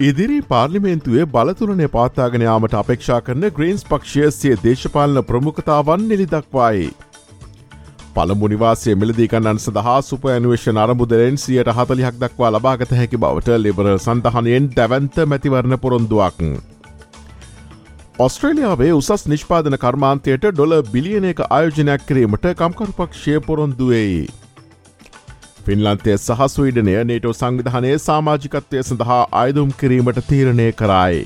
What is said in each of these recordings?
ඉදිරි පාර්ලිමේන්තුවේ බලතුරනය පාතාගෙනයාමට අපේක්ෂා කරන ග්‍රීන්ස් පක්ෂය සිය දේශපාලන ප්‍රමුඛතාවන් නෙලි දක්වායි. පළමු නිවාසය මිලදිකන්නන් සඳහා සුප ඇනුවේෂන් අරමුදලෙන් සියට හතලිහක් දක්වා ලබාගත හැකි බවට ලිබරල් සඳහනයෙන් දැවන්ත මැතිවරණ පොරොන්දුවක්. ඔස්ට්‍රේලියාවේ උසස් නිෂ්පාදන කර්මාන්තයට ඩොල බිලියන එක ආයෝජනයක් කිරීමට කම්කරුපක්ෂය පොරොන්දුවෙයි. ෆින්ලන්තය සහ ස්වීඩනය නේටෝ සංවිධානයේ සාමාජිකත්වය සඳහා අයදුම් කිරීමට තීරණය කරයි.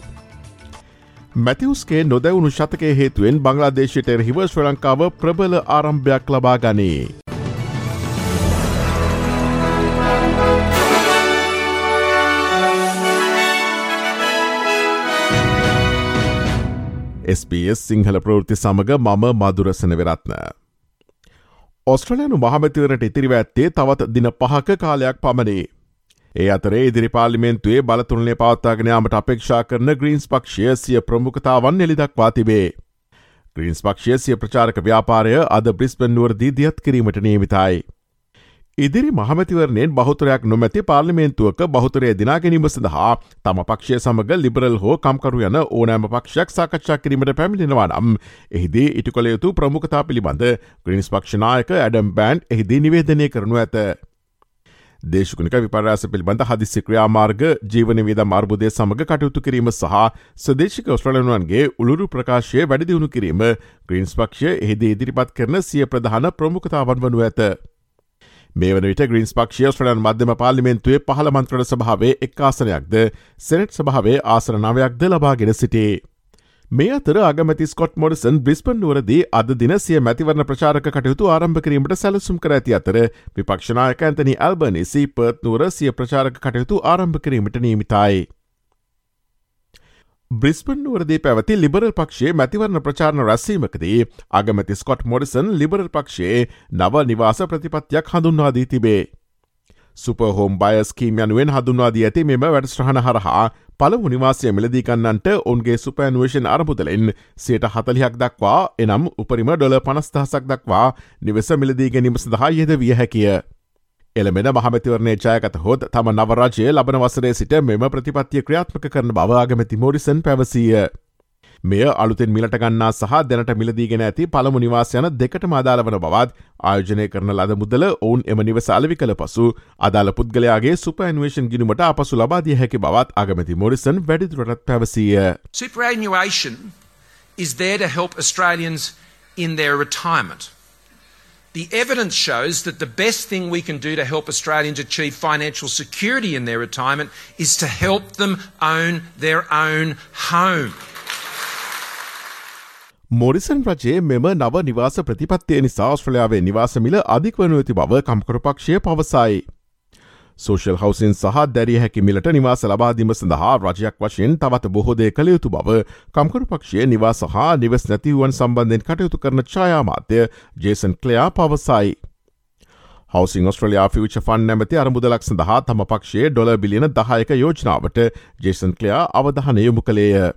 මැතිවස්ගේ නොදැවුණු ශතකය හේතුවෙන් බංලාදේශයට එරහිව ශ්‍ර ලංකාව ප්‍රබල ආරම්භයක් ලබා ගනී. SBS සිංහල ප්‍රෘති සමඟ මම මදුරසන වෙරත්න. ඔස්ට්‍රලයනු මහමැතිවරට ඉතිරිව ඇත්තේ තවත් දින පහක කාලයක් පමණේ. ඒ අතරේ ඉදිරි පාලිමෙන්තුවේ බලතුරනේ පවත්තාගෙනයාමට අපේක්ෂා කරන ග්‍රීන්ස් පක්ෂය සිය ප්‍රමුඛතාවන් එළිදක්වා තිබේ. ග්‍රීන්ස් පක්ෂය සිය ප්‍රචාරක ව්‍යාපාරය අද බ්‍රිස්පෙන්නුවරදී දියත් කිරීමට නියමිතයි. ඉදිරි මහමතිවරණයෙන් බහුතරයක් නොමැති පාර්ලිමේන්තුවක බහුතරය දිනාගැනීම සඳහා තම පක්ෂය සමඟ ලිබරල් හෝ කම්කරු යන ඕනෑම පක්ෂයක් සාකච්ඡා කිරීමට පැමිණෙනවා නම් එහිදී ඉටි කොළ යුතු ප්‍රමුඛතා පිළිබඳ ග්‍රීන්ස් පක්ෂනායක ඇඩම් බෑන්් එහිදී නිවේදනය කරනු ඇත. දේශකුනික විපරාස පිළිබඳ හදිසි ක්‍රියාමාර්ග ජීවන වේද මාර්බුදය සමඟ කටයුතු කිරීම සහ සදේශික ඔස්ට්‍රලනුවන්ගේ උළුරු ප්‍රකාශය වැඩිදිවුණු කිරීම ග්‍රීන්ස් පක්ෂය එහිදී ඉදිරිපත් කරන සිය ප්‍රධාන ප්‍රමුඛතාවන් වනු ඇත. මේ වන විට ග්‍රීන්ස් පක්ෂය ස්ට්‍රලන් මධ්‍යම පාලිමෙන්තුවේ පහළ මන්ත්‍රණ සභාවේ එක් ආසනයක්ද සෙනට් සභාවේ ආසරනාවයක්ද ලබාගෙන සිටේ. මේ අතර අගමැති ස්කොට් මොඩසන් බ්‍රිස්පන් නුවරදී අද දිනසිය මැතිවරණ ප්‍රචාරක කටයුතු ආරම්භ කිරීමට සැලසුම් කර ඇති අතර විපක්ෂනායක ඇතනි ඇල්බනිසි පර්ත් නුවර සිය ප්‍රචාරක කටයුතු ආරම්භ කිරීමට නීමිතයි. බ්‍රිස්පන් නුවරදී පැවති ලිබරල් පක්ෂයේ මැතිවරණ ප්‍රචාරණ රැස්සීමකදී අගමැති ස්කොට් මොඩිසන් ලිබරල් පක්ෂයේ නව නිවාස ප්‍රතිපත්තියක් හඳුන්වාදී තිබේ. සුපහෝම් බයස්කීම් යනුවෙන් හඳුන්වාදී ඇති මෙම වැඩස්ට්‍රහණ හරහා පළමු නිවාසය මිලදීකන්නන්ට ඔන්ගේ සුපෑනුවේෂන් අරමුදලෙන් සයට හතලිහක් දක්වා එනම් උපරිම ඩොල පනස්දහසක් දක්වා නිවස මිලදී ගැනීම සඳහා යෙද විය හැකිය. එළමෙන මහමතිවරණය ජයගත හොත් තම නවරජය ලබන වසරේ සිට මෙම ප්‍රතිපත්තිය ක්‍රියාත්මක කරන බවාගමැති මෝරිසන් පැවසීය. මෙය අලුතෙන් මිලට ගන්නා සහ දැනට මිලදීගෙන ඇති පළමු නිවාස යන දෙකට මාදාල වන බවත් ආයෝජනය කරන ලද මුදල ඔවුන් එම නිවස අලවි කළ පසු අදාළ පුද්ගලයාගේ සුපඇන්වේෂන් ගිනුමට අපසු ලබාදිය හැකි බවත් අගමැති මෝරිසන් වැඩිදුරටත් පැවසීය. Superannuation is there to help Australians in their retirement. The evidence shows that the best thing we can do to help Australians achieve financial security in their retirement is to help them own their own home. Morrison රජයේ මෙම නව නිවාස ප්‍රතිපත්තිය නිසා ස්ට්‍රලයාාවේ නිවාස මිල අධික් වනු ඇති බව කම්කරපක්ෂය පවසයි. සෝෂල් හවසින් සහ දැරිය හැකි මිලට නිවාස ලබාදීම සඳහා රජයක් වශයෙන් තවත් බොහෝදය කළ යුතු බව කම්කරු පක්ෂය නිවා සහ නිවස් නැතිවුවන් සම්බන්ධෙන් කටයුතු කරන ඡායාමාත්‍ය ජේසන් කලයා පවසයි. හවසිං ස්ට්‍රලයා ෆිච ෆන් නැමති අරමුදලක් සඳහා තම පක්ෂයේ ඩොල බිලියන දහයක යෝජනාවට ජේසන් කලයා අවධහන යොමු කළේය.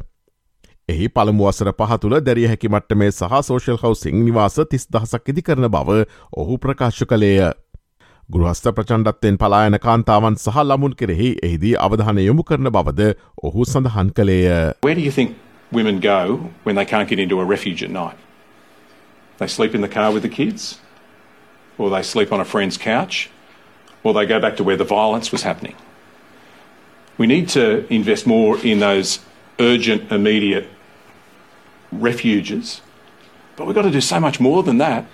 එහි පළමුුවසර පහතුළ දැරිය හැකි මට්ටමේ සහ සෝෂල් හවසිං නිවාස තිස් දහසක් ඉදි කරන බව ඔහු ප්‍රකාශ කළේය. ගෘහස්ත ප්‍රචණ්ඩත්තෙන් පලායන කාන්තාවන් සහ ළමුන් කෙරෙහි එහිදී අවධානය යොමු කරන බවද ඔහු සඳහන් කළේය. Where do you think women go when they can't get into a refuge at night? They sleep in the car with the kids? Or they sleep on a friend's couch? Or they go back to where the violence was happening? We need to invest more in those urgent, immediate refuges. But we've got to do so much more than that.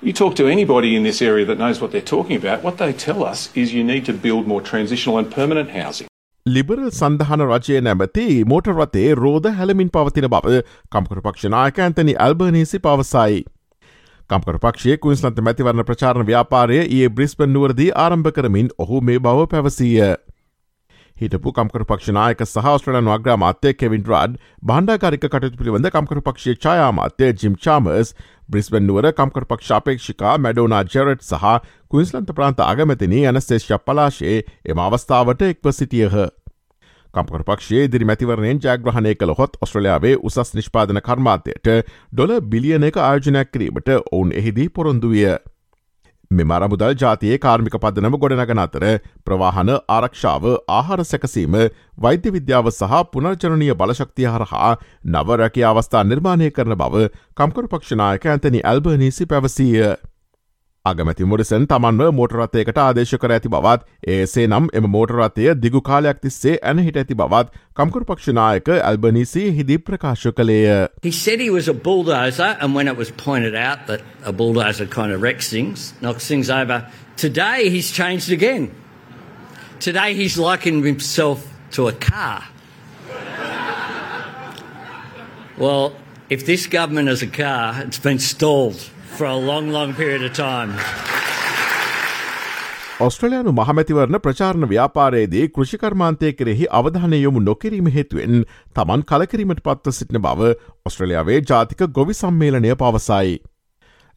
You talk to anybody in this area that knows what they're talking about, what they tell us is you need to build more transitional and permanent housing. Liberal සඳහන රජය නැමති motor රතේ රෝධ හැලමින් පවතින බව කම්කර පක්ෂනායක Anthony Albanese පවසයි. කම්කර පක්ෂය කුයින්ස්ලන්ත මැතිවරණ ප්‍රචාරණ ව්‍යාපාරය ඒ බ්‍රිස්පන් නුවරදී ආරම්භ කරමින් ඔහු මේ බව පැවසීය. හිටපු කම්කර පක්ෂනායක සහස්ට්‍රලන් වග්‍රා මාත්‍යය කෙවින් රඩ් බණ්ඩාකාරික කටයුතු පිළිබඳ කම්කර පක්ෂය ඡායාමාත්‍යය ජිම් චාමර්ස් බ්‍රිස්බෙන්නුවර කම්කර පක්ෂාපේක්ෂිකා මැඩෝනා ජෙරට් සහ කුයින්ස්ලන්ත ප්‍රාන්ත අගමැතිනී අනස්තේශ්‍ය පලාශයේ එම අවස්ථාවට එක්ව සිටියහ. කම්කර පක්ෂයේ ඉදිරි මැතිවරණයෙන් ජයග්‍රහණය කළ හොත් ඔස්ට්‍රලයාාවේ උසස් නිෂ්පාදන කර්මාතයට ඩොල බිලියන එක ආයෝජනයක් කිරීමට ඔවුන් එහිදී පොරොන්දුවිය. මෙම අරමුදල් ජාතියේ කාර්මික පදනම ගොඩනගන අතර ප්‍රවාහන ආරක්ෂාව ආහාර සැකසීම වෛද්‍ය විද්‍යාව සහ පුනර්ජනනය බලශක්තිය හරහා නවරැකි අවස්ථා නිර්මාණය කරන බව කම්කරු පක්ෂනායක ඇතනි ඇල්බනීසි පැවසීය. අගමැති මොරිසන් තමන්ව මෝටරත්තයකට ආදේශ කර ඇති බවත් ඒසේ නම් එම මෝටරත්තය දිගු කාලයක් තිස්සේ ඇනහිට ඇති බවත් කම්කරු පක්ෂනායක ඇල්බනිසි හිදි ප්‍රකාශ කළේය. He said he was a bulldozer, and when it was pointed out that a bulldozer kind of wrecks things, knocks things over, today he's changed again. Today he's likened himself to a car. well, if this government is a car, it's been stalled. For a long, long period of time. ඔස්ට්‍රලයානු මහමැතිවරණ ප්‍රචාරණ ව්‍යාපාරයේදී කෘෂිකර්මාන්තය කෙරෙහි අවධානය යොමු නොකිරීම හේතුවෙන් තමන් කලකිරීමට පත්ව සිටින බව ඔස්ට්‍රලියාවේ ජාතික ගොවි සම්මේලනය පවසයි.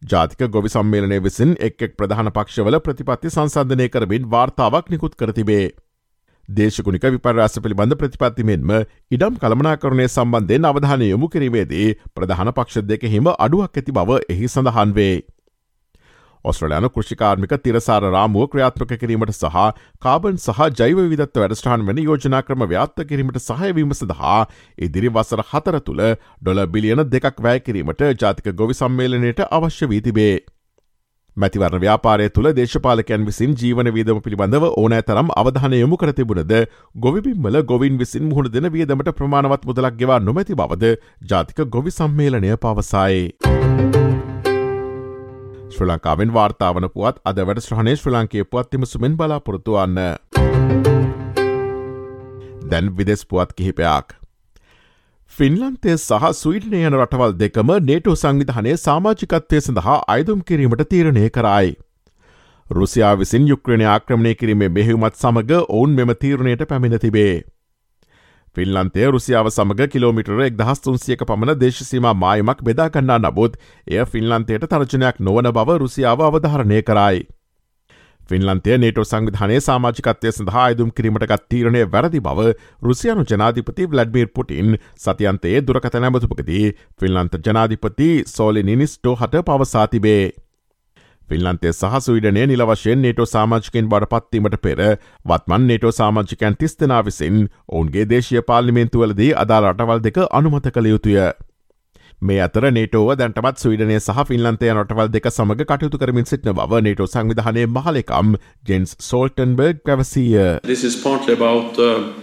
ජාතික ගොවි සම්මේලනය විසින් එක් එක් ප්‍රධාන පක්ෂවල ප්‍රතිපත්ති සංසන්ධනය කරමින් වාර්තාවක් නිකුත් කරතිබේ. දේශකුණික විපර්යාස පිළිබඳ ප්‍රතිපත්තිමෙන්ම ඉඩම් කළමනාකරණය සම්බන්ධයෙන් අවධානය යොමු කිරීමේදී ප්‍රධාන පක්ෂ දෙක හිම අඩුවක් ඇති බව එහි සඳහන් වේ. ඔස්ට්‍රලයානු කෘෂිකාර්මික තිරසාර රාමුව ක්‍රියාත්මක කිරීමට සහ කාබන් සහ ජෛව විදත්ව වැඩස්ටාන් වැනි යෝජනා ක්‍රම ව්‍යාත්ත කිරීමට සහයවීම සඳහා ඉදිරි වසර හතර තුළ ඩොල බිලියන දෙකක් වැෑ කිරීමට ජාතික ගොවි සම්මේලනයට අවශ්‍ය වී තිබේ. මැතිවරණ ව්‍යාපාරය තුළ දේශපාලකයන් විසින් ජීවන වීදම පිළිබඳව ඕනෑ තරම් අවධානය යොමු කරතිබුණද ගොවිබිම්මල ගොවින් විසින් මුහුණ දෙන වියදමට ප්‍රමාණවත් මුදලක් ගෙවා නොමැති බවද ජාතික ගොවි සම්මේලනය පවසයි. ශ්‍ර ලංකාවෙන් වාර්තාවන පුවත් අද වැඩ ශ්‍රහණය ශ්‍ර ලංකේ පුවත්තිම සුමෙන් බලාපොරොත්තුවන්න. දැන් විදෙස් පුවත් කිහිපයක්. ෆින්ලන්තය සහ ස්වීඩනය යන රටවල් දෙකම නේටෝ සංවිධානය සාමාජිකත්වය සඳහා අයිදුම් කිරීමට තීරණය කරයි. රුසියා විසින් යුක්‍රණය ආක්‍රමණය කිරීමේ මෙහිවමත් සමඟ ඔවුන් මෙම තීරණයට පැමිණ තිබේ. ෆිල්ලන්තේ රුසියාව සමඟ කිලෝමිටර එක් දහස්තුන්සියක පමණ දේශසීම මායමක් බෙදාගන්නා නබුත් එය ෆිල්ලන්තයට තර්ජනයක් නොවන බව රුසියාව අවධාරණය කරයි. ෆින්ලන්තය නේටෝ සංවිධානය සාමාජිකත්වය සඳහා අයදුම් කිරීමටගත් තීරණය වැරදි බව රුසියනු ජනාධිපති වලඩ්මීර් පුටින් සතියන්තයේ දුරකත නැමතුපකදී ෆිල්ලන්ත ජනාධිපති සෝලි නිනිස්ටෝ හට පවසාතිබේ. ෆිල්ලන්තේ සහසුවිඩනය නිල වශයෙන් නේටෝ සාමාජිකෙන් බඩ පත්වීමට පෙර වත්මන් නේටෝ සාමාජිකයන් තිස්තනා විසින් ඔවුන්ගේ දේශය පාලිමේන්තුවලදී අදා රටවල් දෙක අනුමත කළ යුතුය. මේ අතර නේටෝව දැන්ටමත් ස්වීඩනය සහ ෆින්ලන්තය නොටවල් දෙක සමඟ කටයුතු කරමින් සිටින බව නේටෝ සංවිධානය මහලෙකම් ජෙන්ස් සෝල්ටන්බර්ග පැවසීය. This is partly about uh,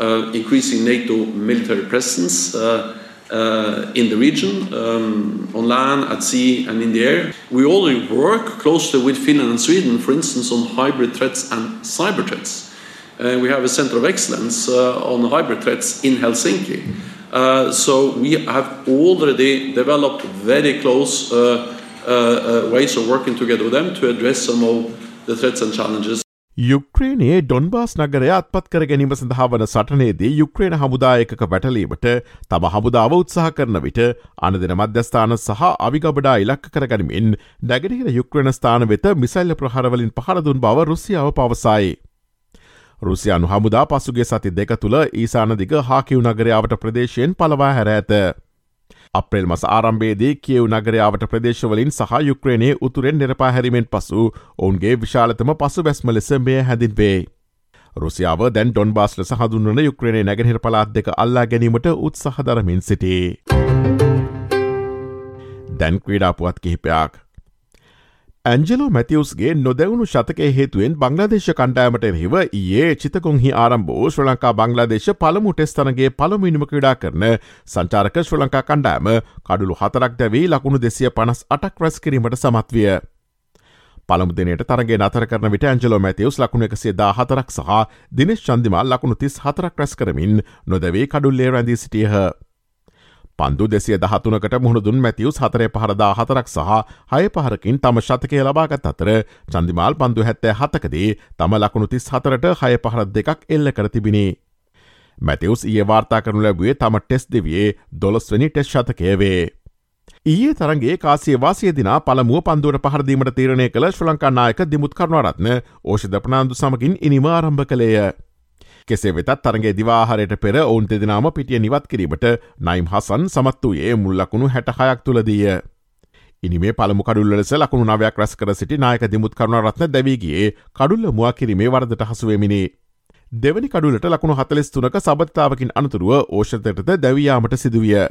uh, increasing NATO military presence uh, uh, in the region, um, on land, at sea, and in the air. We already work closely with Finland and Sweden, for instance, on hybrid threats and cyber threats. Uh, we have a center of excellence uh, on hybrid threats in Helsinki. Uh, so we have already developed very close uh, uh, uh, ways of working together with them to address some of the threats and challenges. යුක්්‍රේනයේ Donbas නගරය අත්පත් කර ගැනීම සඳහා වන සටනේදී යුක්්‍රේණ හමුදායක වැටලීමට තම හමුදාව උත්සාහ කරන විට අනදෙන මධ්‍යස්ථාන සහ අවිගබඩා ඉලක්ක කරගනිමින් නැගනහිර යුක්්‍රණ ස්ථාන වෙත මිසල්ල ප්‍රහරවලින් පහරදුන් බව රුසියාව පවසයි. රුසියානු හමුදා පසුගේ සති දෙක තුළ ඊසානදිග හාකිව් නගරයාවට ප්‍රදේශයෙන් පලවා හැර ඇත. අප්‍රේල් මස ආරම්භේදී කියව් නගරයාවට ප්‍රදේශවලින් සහ යුක්්‍රේණයේ උතුරෙන් නිරපාහැරීමෙන් පසු ඔවුන්ගේ විශාලතම පසු බැස්ම ලෙස මෙය හැදින්වේ. රුසියාව දැන් ඩොන් බාස් ලෙස හඳුන්වන යුක්්‍රේණය නැගහිර පලාත් දෙක අල්ලා ගැනීමට උත්සහදරමින් සිටේ. දැන් ක්‍රීඩාපුවත් කිහිපයක්. ඇන්ජලෝ මැතිවස්ගේ නොදැවුණු ශතකය හේතුවෙන් බංග්ලාදේශ කණ්ඩෑමට එරහිව ඒ චිතකොන්හි ආරම්භෝ ශ්‍ර ලංකා බංගලාදේශ පළමු ටෙස්තනගේ පළමුනිම ක්‍රඩා කරන සංචාරක ශ්‍ර ලංකා කණ්ඩෑම කඩුළු හතරක් දැවී ලකුණු දෙසිය පනස් අටක් රැස් කිරීමට සමත්විය. පළමු දිනයට තරගේ නතර කරන විට ඇන්ජලෝ මැතිවස් ලකුණ එකසේ දා හතරක් සහ දිනෙශ් චන්දිමල් ලකුණු තිස් හතරක් රැස් කරමින් නොදැවේ කඩුල්ලේ රැඳී සිටියහ. පන්දු දෙසිය දහතුනකට මුහුණදුන් මැතිවස් හතරේ පහරදා හතරක් සහ හය පහරකින් තම ශතකය ලබාගත් අතර චන්දිමාල් පන්දු හැත්තෑ හතකදී තම ලකුණු තිස් හතරට හය පහරත් දෙකක් එල්ල කර තිබිණි. මැතිවස් ඒ වාර්තා කරනු ලැබුවේ තම ටෙස් දෙවියේ දොළොස්වනි ටෙස් ශතකයවේ. ඊයේ තරගේ කාසිය වාසිය දින පළමුුව පන්දුවට පහරදීමට තීරණය කළ ශ්‍ර ලංකානායක දිමුත් කරනවරත්න ඕෂධ ප්‍රනාාන්දු සමකින් ඉනිම ආරම්භ කළේය. කෙසේ වෙතත් තරගේ දිවාහරයට පෙර ඔවුන් දෙදෙනම පිටිය නිවත් කිරීමට නයිම් හසන් සමත් වූයේ මුල්ලකුණු හැටහයක් තුළදීය. ඉනිමේ පළමු කඩුල්ල ලෙස ලකුණු නවයක් රැස් කර සිටි නායක දිමුත් කරුණ රත්න දැවීගේ කඩුල්ල මුවා කිරීමේ වරදට හසුවමිනි. දෙවනි කඩුලට ලකුණු හතලෙස් තුනක සබත්තාවකින් අනතුරුව ඕෂතයටද දැවයාමට සිදුවිය.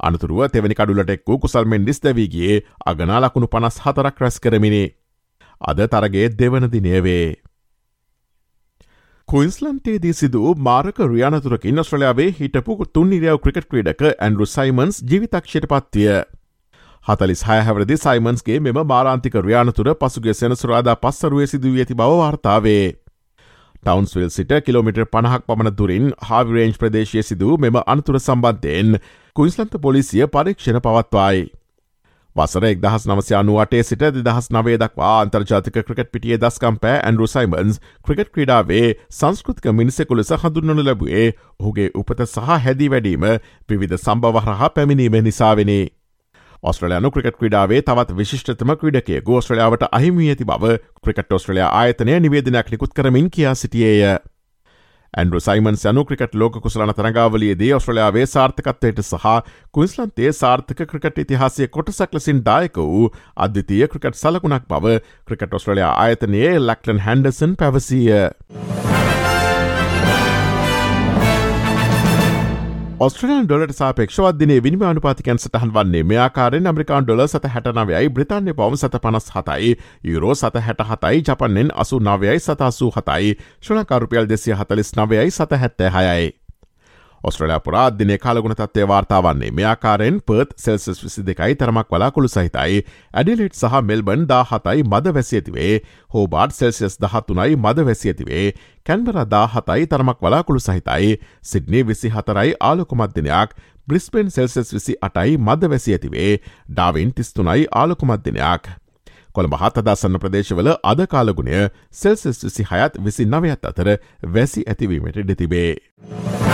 අනතුරුව තෙවැනි කඩුලට එක්වූ කුසල් මෙන්ඩිස් දැවීගේ අගනා ලකුණු පනස් හතරක් රැස් කරමිනි. අද තරගේ දෙවන දිනයවේ. කුයින්ස්ලන්ටේදී සිදු මාරක රියානතුරකින් ඔස්ට්‍රලයාාවේ හිටපු තුන්නිරියාව ක්‍රිකට් ක්‍රඩක ඇන්ඩරු සයිමන්ස් ජීවිතක්ෂයට පත්තිය. හතලිස් හයහැවරදි සයිමන්ස්ගේ මෙම මාරාන්තික රියානතුර පසුගේ සෙනසුරාදා පස්සරුවේ සිදුව ඇති බව වාර්තාවේ. ටවන්ස්විල් සිට කිලෝමිට පණහක් පමණ දුරින් හාවිරේන්ජ් ප්‍රදේශය සිදු මෙම අනතුර සම්බන්ධයෙන් කුයින්ස්ලන්ත පොලිසිය පරීක්ෂණ පවත්වායි. වසර එක්දහස් නවසය අනුවටේ සිට දෙදහස් නවේ දක්වා අන්තර්ජාතික ක්‍රිකට් පිටිය දස්කම්පෑ ඇන්ඩරු සයිමන්ස් ක්‍රිකට් ක්‍රඩාවේ සංස්කෘතික මිනිසෙකු ලෙස හඳුන්වනු ලැබුවේ ඔහුගේ උපත සහ හැදී වැඩීම විවිධ සම්බවහරහා පැමිණීම නිසාවෙනි. ඔස්ට්‍රලයානු ක්‍රිකට් ක්‍රඩාවේ තවත් විශිෂ්ටතම ක්‍රඩකේ ගෝස්ට්‍රලයාාවට අහිමිය ඇති බව ක්‍රිකට් ඔස්ට්‍රලයා ආයතනය නිවේදනයක් නිකුත් කරමින් කියා සිටියේය. ඇන්ඩු සයිමන් යනු ක්‍රිකට ලෝක කුසලන තරගාවලියේදී ඔස්ට්‍රලයාාවේ සාර්ථකත්වයට සහ කුයිස්ලන්තේ සාර්ථක ක්‍රිකට ඉතිහාසය කොටසක් ලෙසින් දායක වූ අධ්‍යතිය ක්‍රිකට් සලකුණක් බව ක්‍රිකට ඔස්ට්‍රලයා ආයතනයේ ලක්ලන් හැන්ඩසන් පැවසීය. ස්ට්‍රලන් ඩොලට සාපේක්ෂවත් දිනේ විනිම අනුපාතිකන් සටහන් වන්නේ මෙයාකාරෙන් ඇමරිකාන් ඩොල සත හැටනවයයි බ්‍රතාන්‍ය පවම් සත පනස් හතයි යුරෝ සත හැට හතයි ජපන්නෙන් අසු නවයයි සතසූ හතයි ශ්‍රණකරුපියල් දෙසිය හතලිස් නවයයි සත හැත්තෑ හයයි. ඔස්ට්‍රලයා පුරා දිනේ කාලගුණ තත්වය වාර්තාවන්නේ මෙයාකාරෙන් පර්ත් සෙල්සස් විසි දෙකයි තරමක් වලාකුළු සහිතයි. ඇඩිලිට් සහ මෙල්බන් දා හතයි මද වැසිඇතිවේ හෝබාඩ් සෙල්සිස් දහත්තුනයි මද වැසිඇතිවේ කැන්බර දා හතයි තරමක් වලාකුළු සහිතයි. සිඩ්නේ විසි හතරයි ආලොකුමත්දිනයක් බ්‍රිස්පෙන් සෙල්සස් විසි අටයි මද වැසි ඇතිවේ. ඩාවින් තිස්තුනයි ආලොකුමත්දිනයක්. කොළඹ හතදසන්න ප්‍රදේශවල අද කාලගුණය සෙල්සස් විසි හයත් විසි නවයත් අතර වැසි ඇතිවීමට ඉඩතිබේ.